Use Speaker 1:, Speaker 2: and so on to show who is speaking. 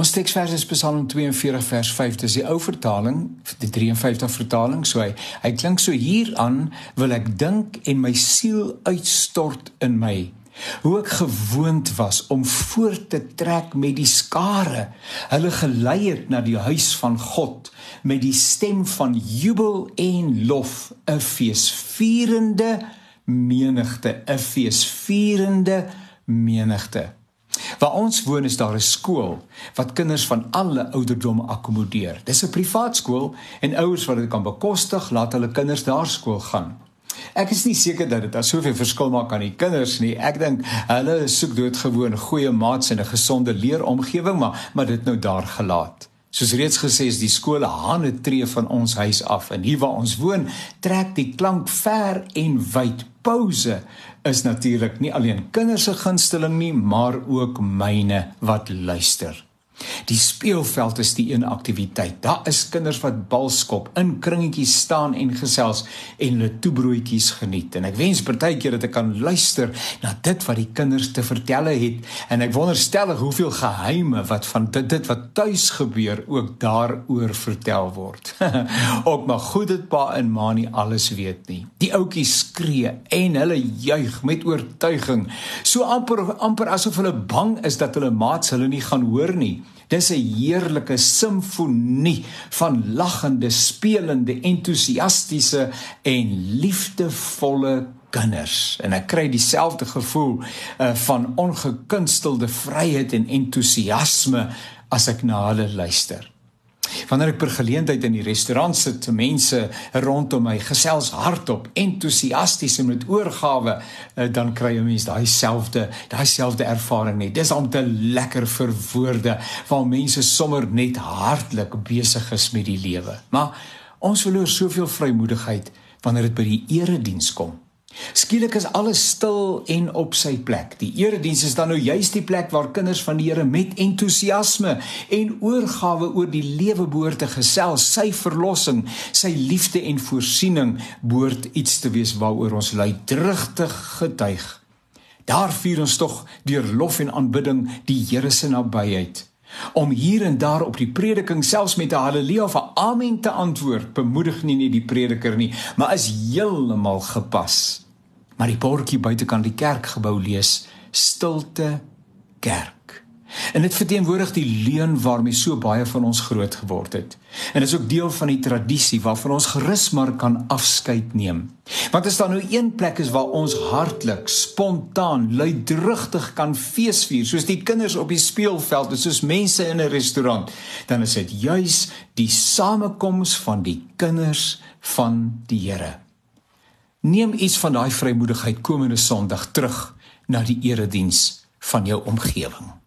Speaker 1: Ons teksvers is Psalm 42 vers 5. Dis die ou vertaling, die 53 vertaling. So hy, hy klink so hieraan wil ek dink en my siel uitstort in my. Hoe ek gewoond was om voort te trek met die skare. Hulle gelei het na die huis van God met die stem van jubel en lof, 'n feesvierende menigte, 'n feesvierende menigte. Waar ons woon is daar 'n skool wat kinders van alle ouderdomme akkommodeer. Dis 'n privaat skool en ouers wat dit kan bekostig, laat hulle kinders daar skool gaan. Ek is nie seker dat dit asoveel verskil maak aan die kinders nie. Ek dink hulle soek doodgewoon goeie maats en 'n gesonde leeromgewing, maar maar dit nou daar gelaat. Soos reeds gesê is die skole hande tree van ons huis af en hier waar ons woon, trek die klank ver en wyd pouse is natuurlik nie alleen kinders se gunsteling nie, maar ook myne wat luister. Die speelveld is die een aktiwiteit. Daar is kinders wat balskop, in kringetjies staan en gesels en hulle toebroodjies geniet. En ek wens partykeer dat ek kan luister na dit wat die kinders te vertel het en ek wonderstellig hoeveel geheime wat van dit, dit wat tuis gebeur ook daaroor vertel word. ook maar goed dit pa en ma nie alles weet nie. Die ouetjies skree en hulle juig met oortuiging, so amper amper asof hulle bang is dat hulle maats hulle nie gaan hoor nie. Dis 'n heerlike simfonie van lagende, spelende, entoesiastiese en liefdevolle kinders. En ek kry dieselfde gevoel uh, van ongekunstelde vryheid en entoesiasme as ek na hulle luister. Wanneer ek per geleentheid in die restaurant sit, mense rondom my gesels hardop, entoesiasties en met oorgawe, eh, dan kry jy mens daai selfde, daai selfde ervaring net. Dis om te lekker vir woorde waar mense sommer net hartlik besig is met die lewe. Maar ons verloor soveel vrymoedigheid wanneer dit by die erediens kom. Skielik is alles stil en op sy plek. Die erediens is dan nou juist die plek waar kinders van die Here met entoesiasme en oorgawe oor die lewe behoort te gesels, sy verlossing, sy liefde en voorsiening behoort iets te wees waaroor ons luidrigtig getuig. Daar vier ons tog deur lof en aanbidding die Here se nabyheid. Om hier en daar op die prediking selfs met 'n haleluja of 'n amen te antwoord, bemoedig nie net die prediker nie, maar is heeltemal gepas. Maar die bordjie buitekant die kerkgebou lees stilte kerk. En dit verteenwoordig die leuen waarmee so baie van ons groot geword het. En is ook deel van die tradisie waarvan ons gerus maar kan afskeid neem. Want as daar nou een plek is waar ons hartlik, spontaan, luidrugtig kan feesvier, soos die kinders op die speelveld, soos mense in 'n restaurant, dan is dit juis die samekoms van die kinders van die Here. Neem iets van daai vrymoedigheid komende Sondag terug na die erediens van jou omgewing.